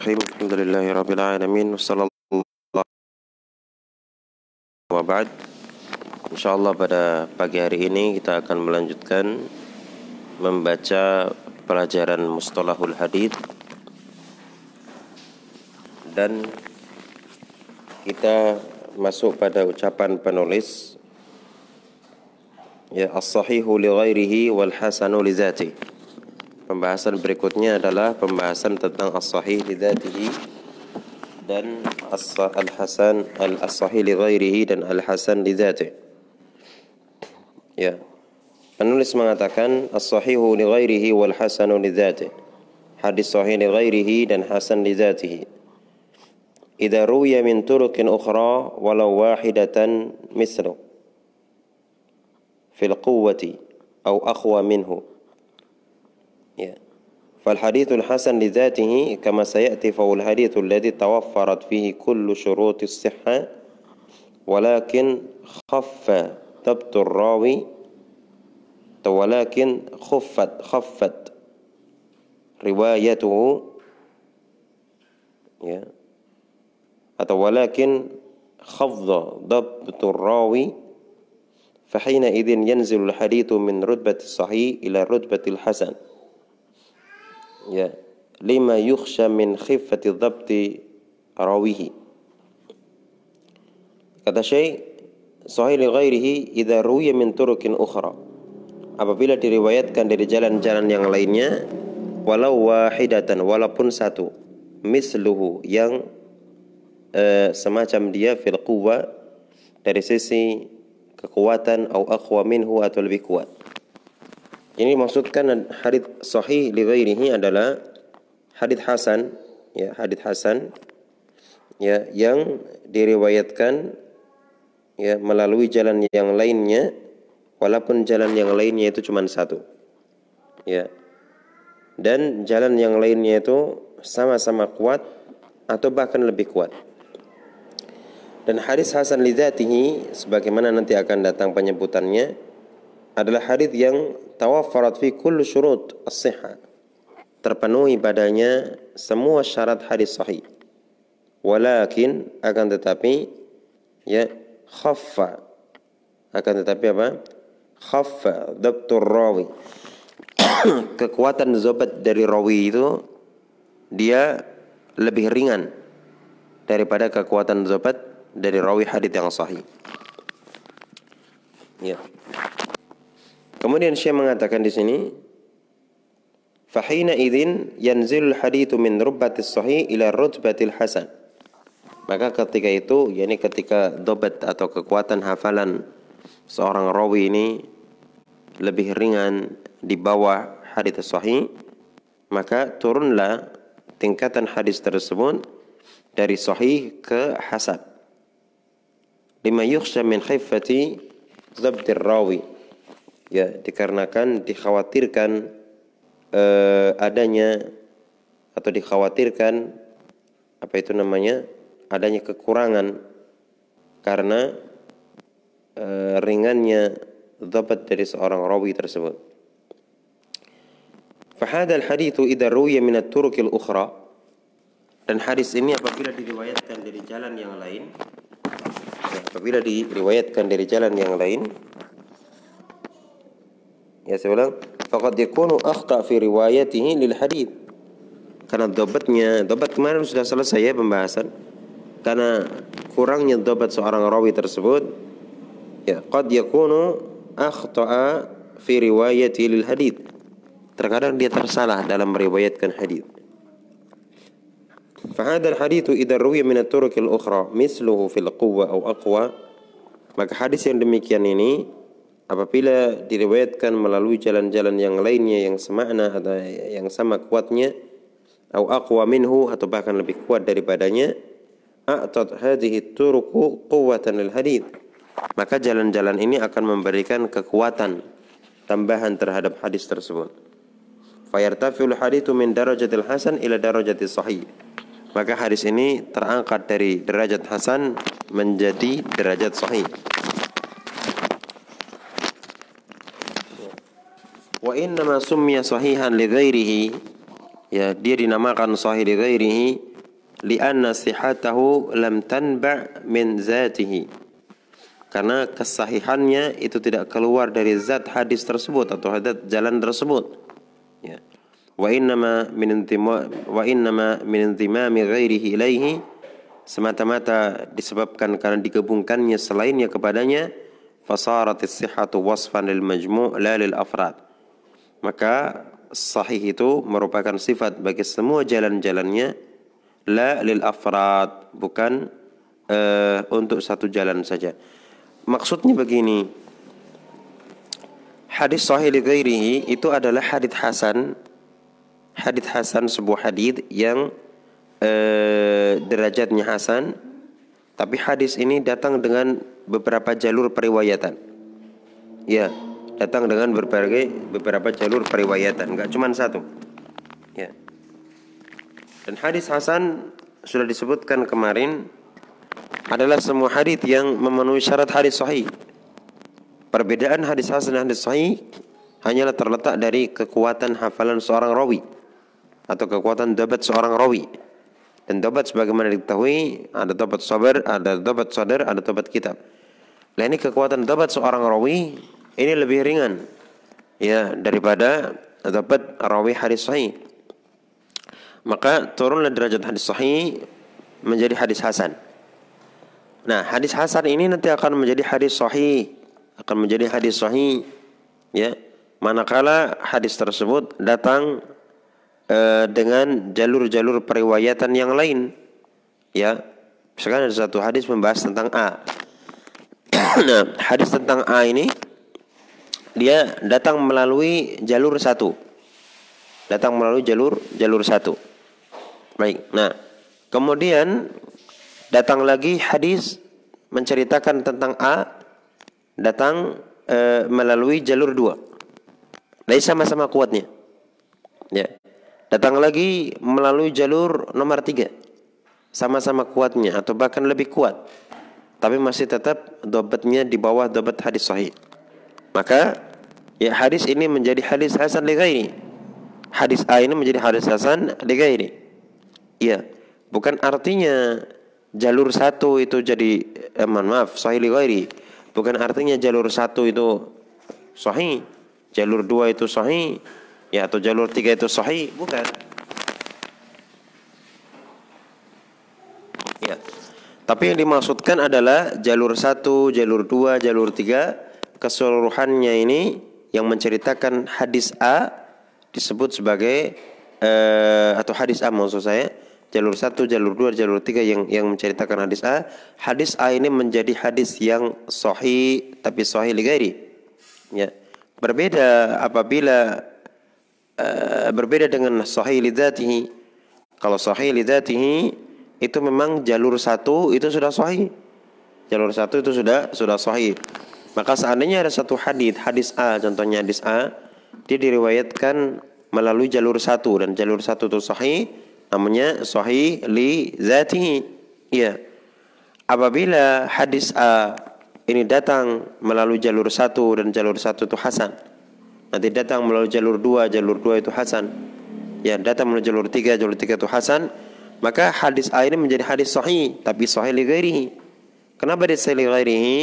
Alhamdulillahi Rabbil Alamin Wassallallahu wa ba'd InsyaAllah pada pagi hari ini kita akan melanjutkan Membaca pelajaran Mustalahul Hadith Dan kita masuk pada ucapan penulis Ya as-sahihu li ghairihi wal hasanu li zatihi Pembahasan berikutnya adalah pembahasan tentang as-sahih li dzatihi dan al-hasan al-sahih li ghairihi dan al-hasan li dzatihi. Ya. Penulis mengatakan as-sahihu li ghairihi wal hasanu li dzatihi. Hadis sahih li ghairihi dan hasan li dzatihi. Idza ruwiya min turuqin ukhra walau wahidatan mislu fil quwwati aw aqwa minhu Ya. فالحديث الحسن لذاته كما سيأتي فهو الحديث الذي توفرت فيه كل شروط الصحة ولكن خف ضبط الراوي ولكن خفت خفت روايته. Atau walakin khafdha ضبط الراوي فحينئذ ينزل الحديث من رتبة الصحيح إلى رتبة الحسن. Ya. Lima yukhsha min khiffati dhabti rawihi. Kata Syekh sahih li ghairihi idza ruwiya min turukin ukhra. Apabila diriwayatkan dari jalan-jalan yang lainnya walau wahidatan walaupun satu misluhu yang uh, semacam dia fil quwwa dari sisi kekuatan atau aqwa minhu atau lebih kuat ini maksudkan hadis sahih li ghairihi adalah hadis hasan, ya, hadis hasan ya yang diriwayatkan ya melalui jalan yang lainnya walaupun jalan yang lainnya itu cuma satu. Ya. Dan jalan yang lainnya itu sama-sama kuat atau bahkan lebih kuat. Dan hadis hasan lidzatihi sebagaimana nanti akan datang penyebutannya adalah hadis yang tawaffarat fi kulli syurut as-sihah. Terpenuhi padanya semua syarat hadis sahih. Walakin akan tetapi ya khaffa akan tetapi apa? Khaffa dabtur rawi. Kekuatan zobat dari rawi itu dia lebih ringan daripada kekuatan zobat dari rawi hadis yang sahih. Ya. Kemudian Syekh mengatakan di sini Fahina idzin yanzilul hadithu min rubbatis sahih ila rutbatil hasan. Maka ketika itu, yakni ketika dobat atau kekuatan hafalan seorang rawi ini lebih ringan di bawah hadis sahih, maka turunlah tingkatan hadis tersebut dari sahih ke hasan. Lima yukhsha min khiffati zabdir rawi ya dikarenakan dikhawatirkan eh, adanya atau dikhawatirkan apa itu namanya adanya kekurangan karena eh, ringannya dhabat dari seorang rawi tersebut. Fahada al-hadithu idza ruwiya min at-turuq al-ukhra dan hadis ini apabila diriwayatkan dari jalan yang lain ya, apabila diriwayatkan dari jalan yang lain Ya saya ulang, faqad yakunu akhta fi riwayatihi lil hadith. Karena dobatnya, dobat kemarin sudah selesai ya pembahasan. Karena kurangnya dobat seorang rawi tersebut, ya qad yakunu akhta'a fi riwayati lil hadith. Terkadang dia tersalah dalam meriwayatkan hadith. فهذا الحديث إذا روي من الطرق الأخرى مثله في القوة أو أقوى maka hadis yang demikian ini apabila diriwayatkan melalui jalan-jalan yang lainnya yang semakna atau yang sama kuatnya atau aqwa minhu atau bahkan lebih kuat daripadanya a'tat hadhihi turuqu quwwatan lil hadith. Maka jalan-jalan ini akan memberikan kekuatan tambahan terhadap hadis tersebut. Fayartafiul hadithu min darajatil hasan ila darajatil sahih. Maka hadis ini terangkat dari derajat hasan menjadi derajat sahih Wa inna ma summiya sahihan li ghairihi. Ya dia dinamakan sahih li ghairihi li'anna sihatahu lam tanba' min zatihi. Karena kesahihannya itu tidak keluar dari zat hadis tersebut atau hadis jalan tersebut. Ya. Wa innama min intima wa innama min intimami ghairihi ilaihi. Semata-mata disebabkan karena digabungkannya selainnya kepadanya fasarat as-sihhatu wasfan lil majmu' la lil afrad maka sahih itu merupakan sifat bagi semua jalan-jalannya. La lil afrad. Bukan uh, untuk satu jalan saja. Maksudnya begini. Hadis sahih li ghairihi itu adalah hadis hasan. Hadis hasan sebuah hadis yang uh, derajatnya hasan. Tapi hadis ini datang dengan beberapa jalur periwayatan. Ya datang dengan berbagai beberapa jalur periwayatan, enggak cuma satu. Ya. Dan hadis hasan sudah disebutkan kemarin adalah semua hadis yang memenuhi syarat hadis sahih. Perbedaan hadis hasan dan hadis sahih hanyalah terletak dari kekuatan hafalan seorang rawi atau kekuatan dapat seorang rawi. Dan dapat sebagaimana diketahui ada dapat sabar, ada dapat sadar, ada dapat kitab. Nah ini kekuatan dapat seorang rawi ini lebih ringan ya daripada dapat rawi hadis sahih. Maka turunlah derajat hadis sahih menjadi hadis hasan. Nah, hadis hasan ini nanti akan menjadi hadis sahih, akan menjadi hadis sahih ya. Manakala hadis tersebut datang uh, dengan jalur-jalur periwayatan yang lain ya. Misalkan ada satu hadis membahas tentang A. nah, hadis tentang A ini dia datang melalui jalur satu. Datang melalui jalur jalur satu. Baik. Nah, kemudian datang lagi hadis menceritakan tentang A datang e, melalui jalur dua. Jadi sama-sama kuatnya. Ya. Datang lagi melalui jalur nomor tiga. Sama-sama kuatnya atau bahkan lebih kuat. Tapi masih tetap dobatnya di bawah dobat hadis sahih. Maka ya hadis ini menjadi hadis hasan li ghairi. Hadis A ini menjadi hadis hasan li ghairi. Iya, bukan artinya jalur satu itu jadi eh, maaf sahih li ghairi. Bukan artinya jalur satu itu sahih, jalur dua itu sahih, ya atau jalur tiga itu sahih, bukan. Ya. Tapi yang dimaksudkan adalah jalur satu, jalur dua, jalur tiga keseluruhannya ini yang menceritakan hadis A disebut sebagai uh, atau hadis A maksud saya jalur satu, jalur dua, jalur tiga yang yang menceritakan hadis A. Hadis A ini menjadi hadis yang sahih tapi sahih ligari. Ya. Berbeda apabila uh, berbeda dengan sahih lidzatihi. Kalau sahih lidzatihi itu memang jalur satu itu sudah sahih. Jalur satu itu sudah sudah sahih. Maka seandainya ada satu hadis, hadis A, contohnya hadis A, dia diriwayatkan melalui jalur satu dan jalur satu itu sahih, namanya sahih li zatihi. Iya. Apabila hadis A ini datang melalui jalur satu dan jalur satu itu hasan. Nanti datang melalui jalur dua, jalur dua itu hasan. Ya, datang melalui jalur tiga, jalur tiga itu hasan. Maka hadis A ini menjadi hadis sahih, tapi sahih li ghairihi. Kenapa dia sahih li ghairihi?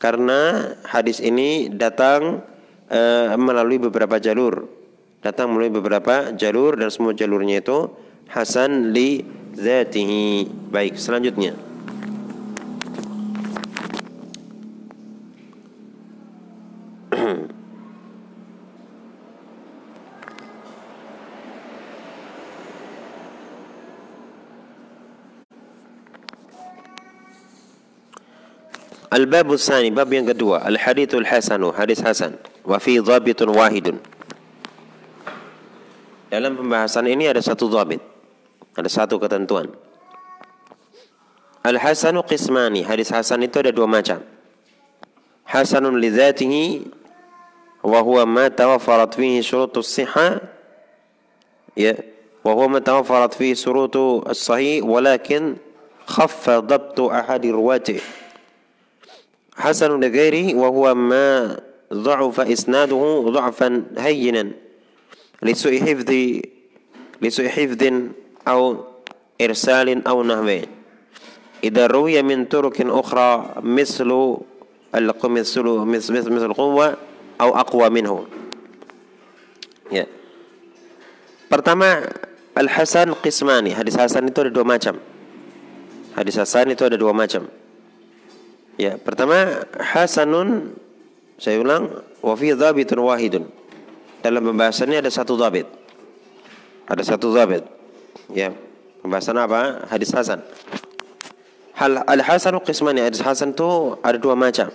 Karena hadis ini datang uh, melalui beberapa jalur. Datang melalui beberapa jalur dan semua jalurnya itu hasan li zatihi. Baik selanjutnya الباب الثاني باب ينقدوا الحديث الحسن حديث حسن وفي ضابط واحد. Dalam pembahasan ini ada satu ضابط ada satu ketentuan. الحسن قسمان حديث حسن itu ada dua macam. حسن لذاته وهو ما توفرت فيه شروط الصحة وهو ما توفرت فيه شروط الصحيح ولكن خف ضبط أحد رواته حسن لغيره وهو ما ضعف إسناده ضعفا هينا لسوء حفظ لسوء حفظ أو إرسال أو نهوه إذا روي من طرق أخرى مثل مثل مثل القوة أو أقوى منه. Pertama al hasan qismani. Hadis hasan itu ada dua macam. Hadis hasan itu ada dua macam. Ya pertama hasanun saya ulang wa fi dhabitun wahidun dalam pembahasannya ada satu dhabit ada satu dhabit ya pembahasan apa hadis hasan Hal al-hasanu qismani hadis hasan itu ada dua macam.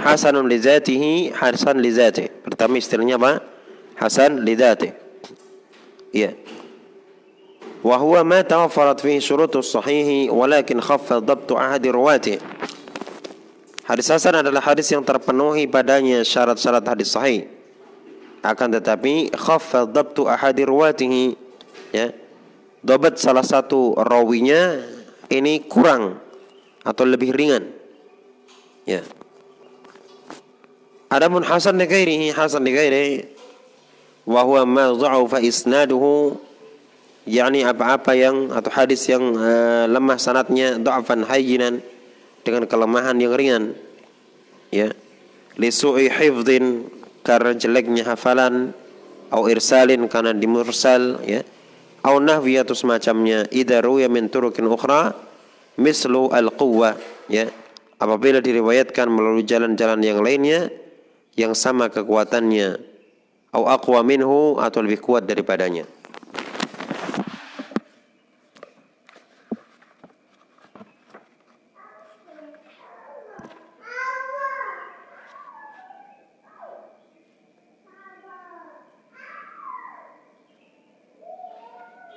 Hasanun li zatihi, hasan li. Pertama istilahnya apa? Hasan li zati. Iya. Wa huwa ma tawaffarat fihi syurutus sahihi walakin khaffa dhabtu ahadi ruwati. Hadis hasan adalah hadis yang terpenuhi padanya syarat-syarat hadis sahih. Akan tetapi khaffa dhabtu ahadi ruwatihi ya. Dobat salah satu rawinya ini kurang atau lebih ringan. Ya. Adapun hasan li ghairihi hasan li ghairihi wa huwa ma dha'afa isnaduhu yakni apa-apa yang atau hadis yang uh, lemah sanatnya dha'fan hayyinan dengan kelemahan yang ringan. Ya. Li su'i hifdhin karena jeleknya hafalan atau irsalin karena dimursal ya. Au nahwi atau semacamnya idza ruya min turukin ukhra mislu al quwwah ya. Apabila diriwayatkan melalui jalan-jalan yang lainnya yang sama kekuatannya au aqwa minhu atau lebih kuat daripadanya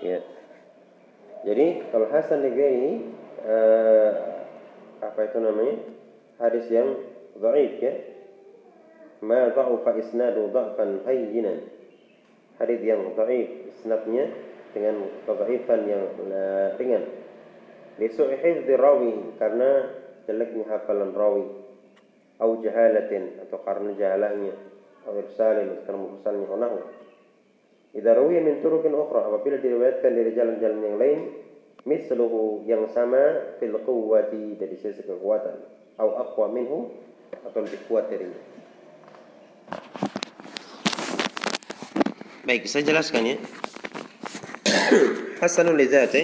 Ya. Jadi kalau Hasan Negeri uh, apa itu namanya? Hadis yang dhaif ya. Ma dha'ufa isnadu dha'fan hayyinan. Hadis yang dhaif isnadnya dengan kedhaifan yang uh, ringan. Lisu'i hifdhi rawi karena jeleknya hafalan rawi. Au jahalatin atau karena jahalahnya. Au irsalin atau karena mursalnya. Idza rawiya min turukin ukhra apabila diriwayatkan dari jalan-jalan yang lain misluhu yang sama fil quwwati dari sisi kekuatan au aqwa minhu atau lebih kuat darinya. Baik saya jelaskan ya. Hasanun li dzati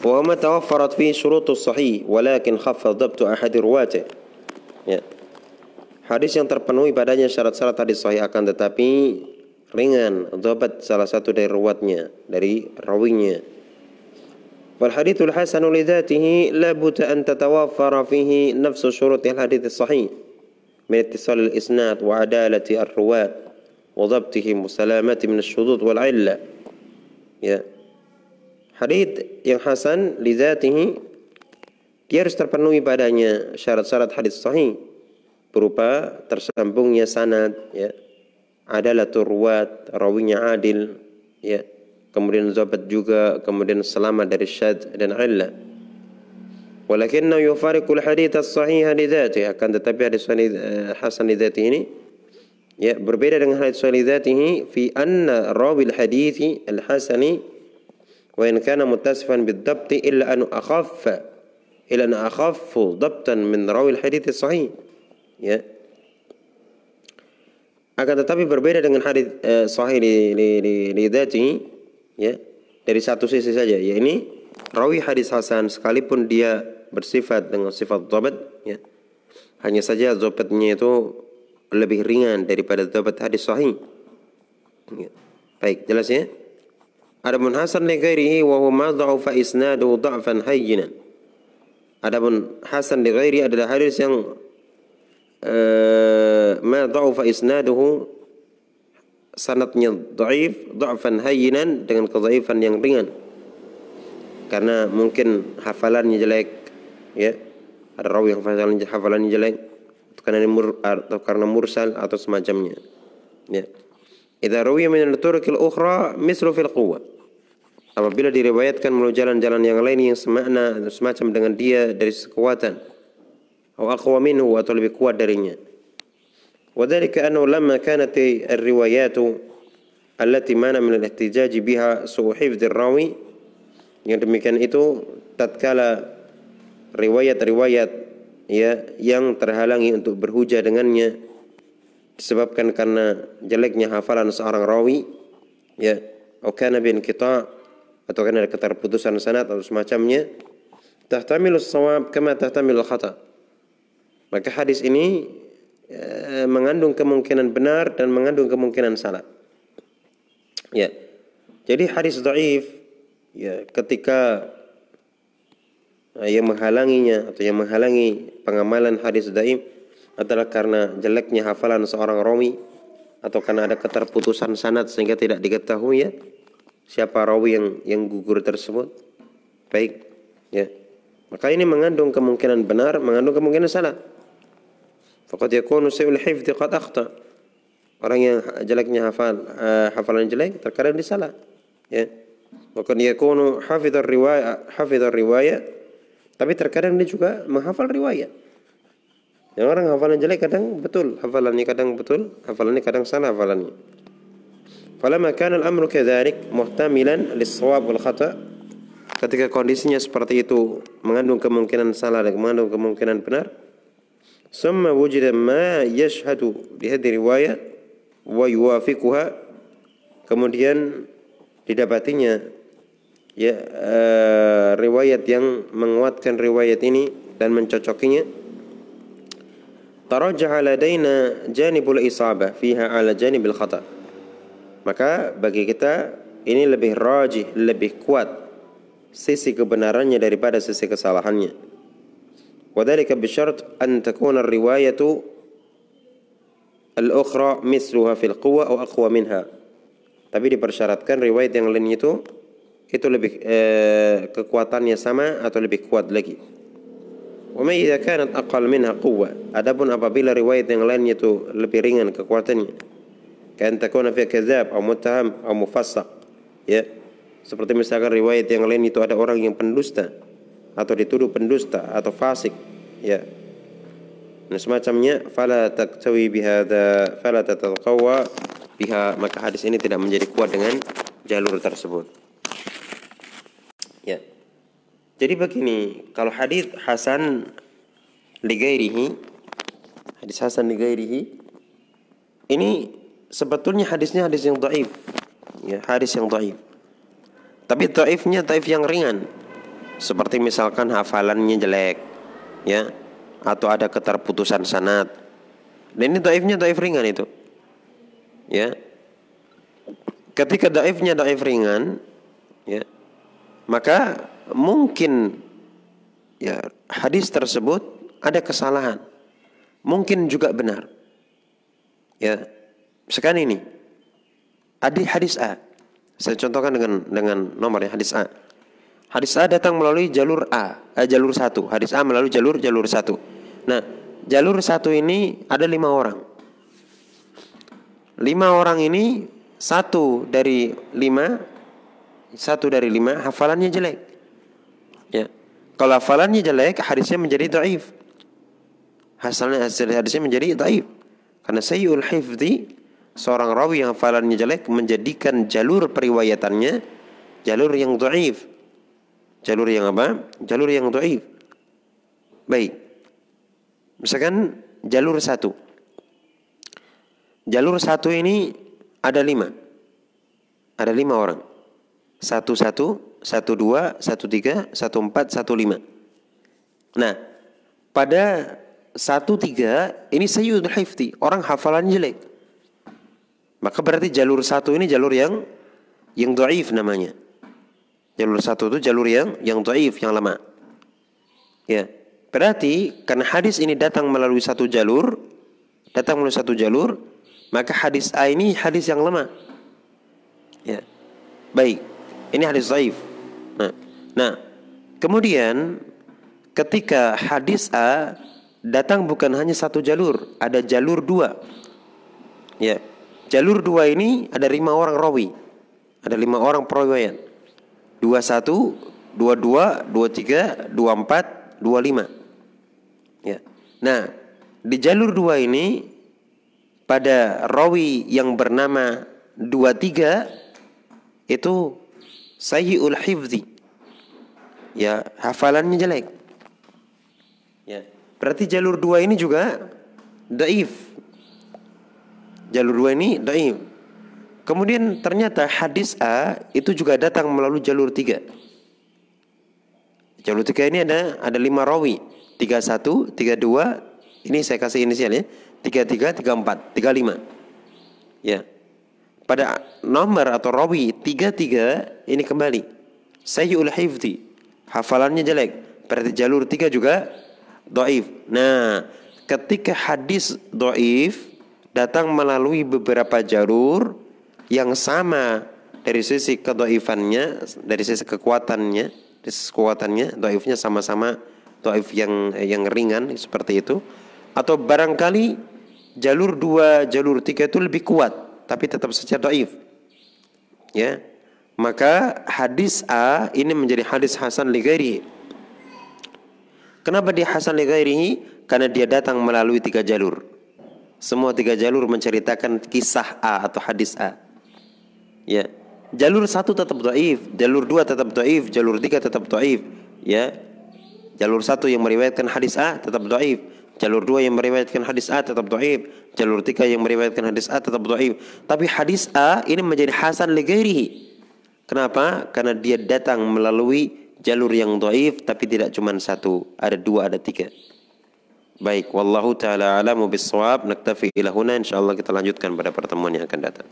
wa ma tawaffarat fi syurutus sahih walakin khaffa dhabtu ahad ruwati. Ya. Hadis yang terpenuhi padanya syarat-syarat hadis sahih akan tetapi ringan dhabat salah satu dari ruwatnya dari rawinya wal hadithul hasanu li dhatihi la buta an tatawaffara fihi nafsu syurut. Al hadith sahih min ittisal al isnad wa adalati ar ruwat wa dhabtihim wa salamati min asyudud wal illa. Ya. Hadith yang hasan li dhatihi dia harus terpenuhi padanya syarat-syarat hadis sahih berupa tersambungnya sanad ya adalah ruwat, rawinya adil, ya. Kemudian zabat juga, kemudian selamat dari syad dan illa. Walakinna yufariqul hadith as-sahih lidhatihi akan tetapi hadis hasan lidhatihi ini ya berbeda dengan hadis sahih lidhatihi fi anna rawi al-hadith al-hasani wa in kana muttasifan bid-dabt illa an akhaffa illa an akhaffu dabtan min rawi al-hadith as-sahih ya akan tetapi berbeda dengan hadis eh, sahih di di di, di dati, ya dari satu sisi saja ya ini rawi hadis hasan sekalipun dia bersifat dengan sifat dhabat ya. Hanya saja dhabatnya itu lebih ringan daripada dhabat hadis sahih. Ya. baik jelas ya? Adapun hasan li ghairihi wa huwa dha'afa isnadu dha'fan hayyinan. Adapun hasan li ghairi adalah hadis yang Eh, ma dha'ufa isnaduhu sanadnya dhaif dha'fan hayyinan dengan kedhaifan yang ringan. Karena mungkin hafalannya jelek ya. Ada rawi yang hafalannya, hafalannya jelek atau karena mur, atau karena mursal atau semacamnya ya. Idza rawiya min al-turuq al-ukhra mislu fil quwwa. Apabila diriwayatkan melalui jalan-jalan yang lain yang semakna semacam dengan dia dari kekuatan atau aqwa minhu atau lebih kuat darinya وذلك أنه لما كانت الروايات allati mana min al-ihtijaj biha su'u rawi yang demikian itu tatkala riwayat-riwayat ya yang terhalangi untuk berhujah dengannya disebabkan karena jeleknya hafalan seorang rawi ya atau kana bin kita atau karena ada keterputusan sanad atau semacamnya tahtamilu sawab kama tahtamilu khata maka hadis ini eh, mengandung kemungkinan benar dan mengandung kemungkinan salah Ya. Jadi hadis dhaif ya ketika eh, yang menghalanginya atau yang menghalangi pengamalan hadis dhaif adalah karena jeleknya hafalan seorang rawi atau karena ada keterputusan sanad sehingga tidak diketahui ya siapa rawi yang yang gugur tersebut. Baik, ya. Maka ini mengandung kemungkinan benar, mengandung kemungkinan salah. Faqad yakunu sayul hifdhi qad akhta. Orang yang jeleknya hafal uh, hafalan jelek terkadang disalah. Ya. Bukan yakunu hafidhar riwayat hafidhar riwayat tapi terkadang dia juga menghafal riwayat. Yang orang hafalan jelek kadang betul hafalannya kadang betul, hafalannya kadang salah hafalannya. Falamma kana al-amru kadzalik muhtamilan lis-shawab wal khata' ketika kondisinya seperti itu mengandung kemungkinan salah dan mengandung kemungkinan benar ma yashhadu bi hadhihi riwayat wa yuwafiquha kemudian didapatinya. Ya uh, riwayat yang menguatkan riwayat ini dan mencocokinya. Tarajjaha ladaina janibul isabah fiha ala janibil khata. Maka bagi kita ini lebih rajih lebih kuat sisi kebenarannya daripada sisi kesalahannya wadhalika bisyarat an takuna riwayatu al-ukhra misluha fil quwa atau aqwa. Tapi dipersyaratkan riwayat yang lain itu itu lebih eh, kekuatannya sama atau lebih kuat lagi. Wa ma idza kanat aqal minha quwwa. Adapun apabila riwayat yang lainnya itu lebih ringan kekuatannya. Kan takuna fi kadzab atau muttaham atau mufassaq. Ya. Seperti misalkan riwayat yang lain itu ada orang yang pendusta atau dituduh pendusta atau fasik, ya Nah semacamnya fala taktawi bihada fala tatalqawa biha maka hadis ini tidak menjadi kuat dengan jalur tersebut. Ya. Jadi begini, kalau hadis hasan ligairihi hadis hasan ligairihi ini sebetulnya hadisnya hadis yang dhaif. Ya, hadis yang dhaif. Tapi dhaifnya dhaif yang ringan. Seperti misalkan hafalannya jelek, ya atau ada keterputusan sanat. Dan ini daifnya daif ringan itu. Ya. Ketika daifnya daif ringan, ya, maka mungkin ya hadis tersebut ada kesalahan. Mungkin juga benar. Ya. Sekarang ini ada hadis A. Saya contohkan dengan dengan nomornya hadis A. Hadis A datang melalui jalur A, eh, jalur satu. Hadis A melalui jalur jalur satu. Nah, jalur satu ini ada lima orang. Lima orang ini satu dari lima, satu dari lima hafalannya jelek. Ya, kalau hafalannya jelek, hadisnya menjadi dhaif. Hasilnya hasil hadisnya menjadi dhaif. Karena sayyul hifdi seorang rawi yang hafalannya jelek menjadikan jalur periwayatannya jalur yang dhaif. Jalur yang apa? Jalur yang dhaif. Baik. Misalkan jalur satu. Jalur satu ini ada lima. Ada lima orang. Satu satu, satu dua, satu tiga, satu empat, satu lima. Nah, pada satu tiga ini sayyidul hifti. Orang hafalan jelek. Maka berarti jalur satu ini jalur yang yang doif namanya. Jalur satu itu jalur yang yang dhaif, yang lemah. Ya. Berarti karena hadis ini datang melalui satu jalur, datang melalui satu jalur, maka hadis A ini hadis yang lemah. Ya. Baik. Ini hadis dhaif. Nah, nah, kemudian ketika hadis A datang bukan hanya satu jalur, ada jalur dua. Ya. Jalur dua ini ada lima orang rawi. Ada lima orang perawian. 21, 22, 23, 24, 25. Ya. Nah, di jalur dua ini pada rawi yang bernama dua tiga itu sayyiul hifzi. Ya, hafalannya jelek. Ya. Berarti jalur dua ini juga daif. Jalur dua ini daif. Kemudian ternyata hadis A itu juga datang melalui jalur tiga. Jalur tiga ini ada ada lima rawi. Tiga satu, tiga dua. Ini saya kasih inisial ya. Tiga tiga, tiga empat, tiga lima. Ya. Pada nomor atau rawi tiga tiga ini kembali. Sayyul hifdi. Hafalannya jelek. Berarti jalur tiga juga doif. Nah, ketika hadis doif datang melalui beberapa jalur yang sama dari sisi kedoifannya, dari sisi kekuatannya, dari sisi kekuatannya, doifnya sama-sama doif yang yang ringan seperti itu, atau barangkali jalur dua, jalur tiga itu lebih kuat, tapi tetap saja doif, ya. Maka hadis A ini menjadi hadis Hasan Ligari. Kenapa dia Hasan Ligari? Karena dia datang melalui tiga jalur. Semua tiga jalur menceritakan kisah A atau hadis A. Ya. Jalur satu tetap doif, jalur dua tetap doif, jalur tiga tetap doif. Ya. Jalur satu yang meriwayatkan hadis A tetap doif. Jalur dua yang meriwayatkan hadis A tetap doif. Jalur tiga yang meriwayatkan hadis A tetap doif. Tapi hadis A ini menjadi hasan legairihi. Kenapa? Karena dia datang melalui jalur yang doif tapi tidak cuma satu. Ada dua, ada tiga. Baik, wallahu taala alamu bisawab. Naktafi ila huna insyaallah kita lanjutkan pada pertemuan yang akan datang.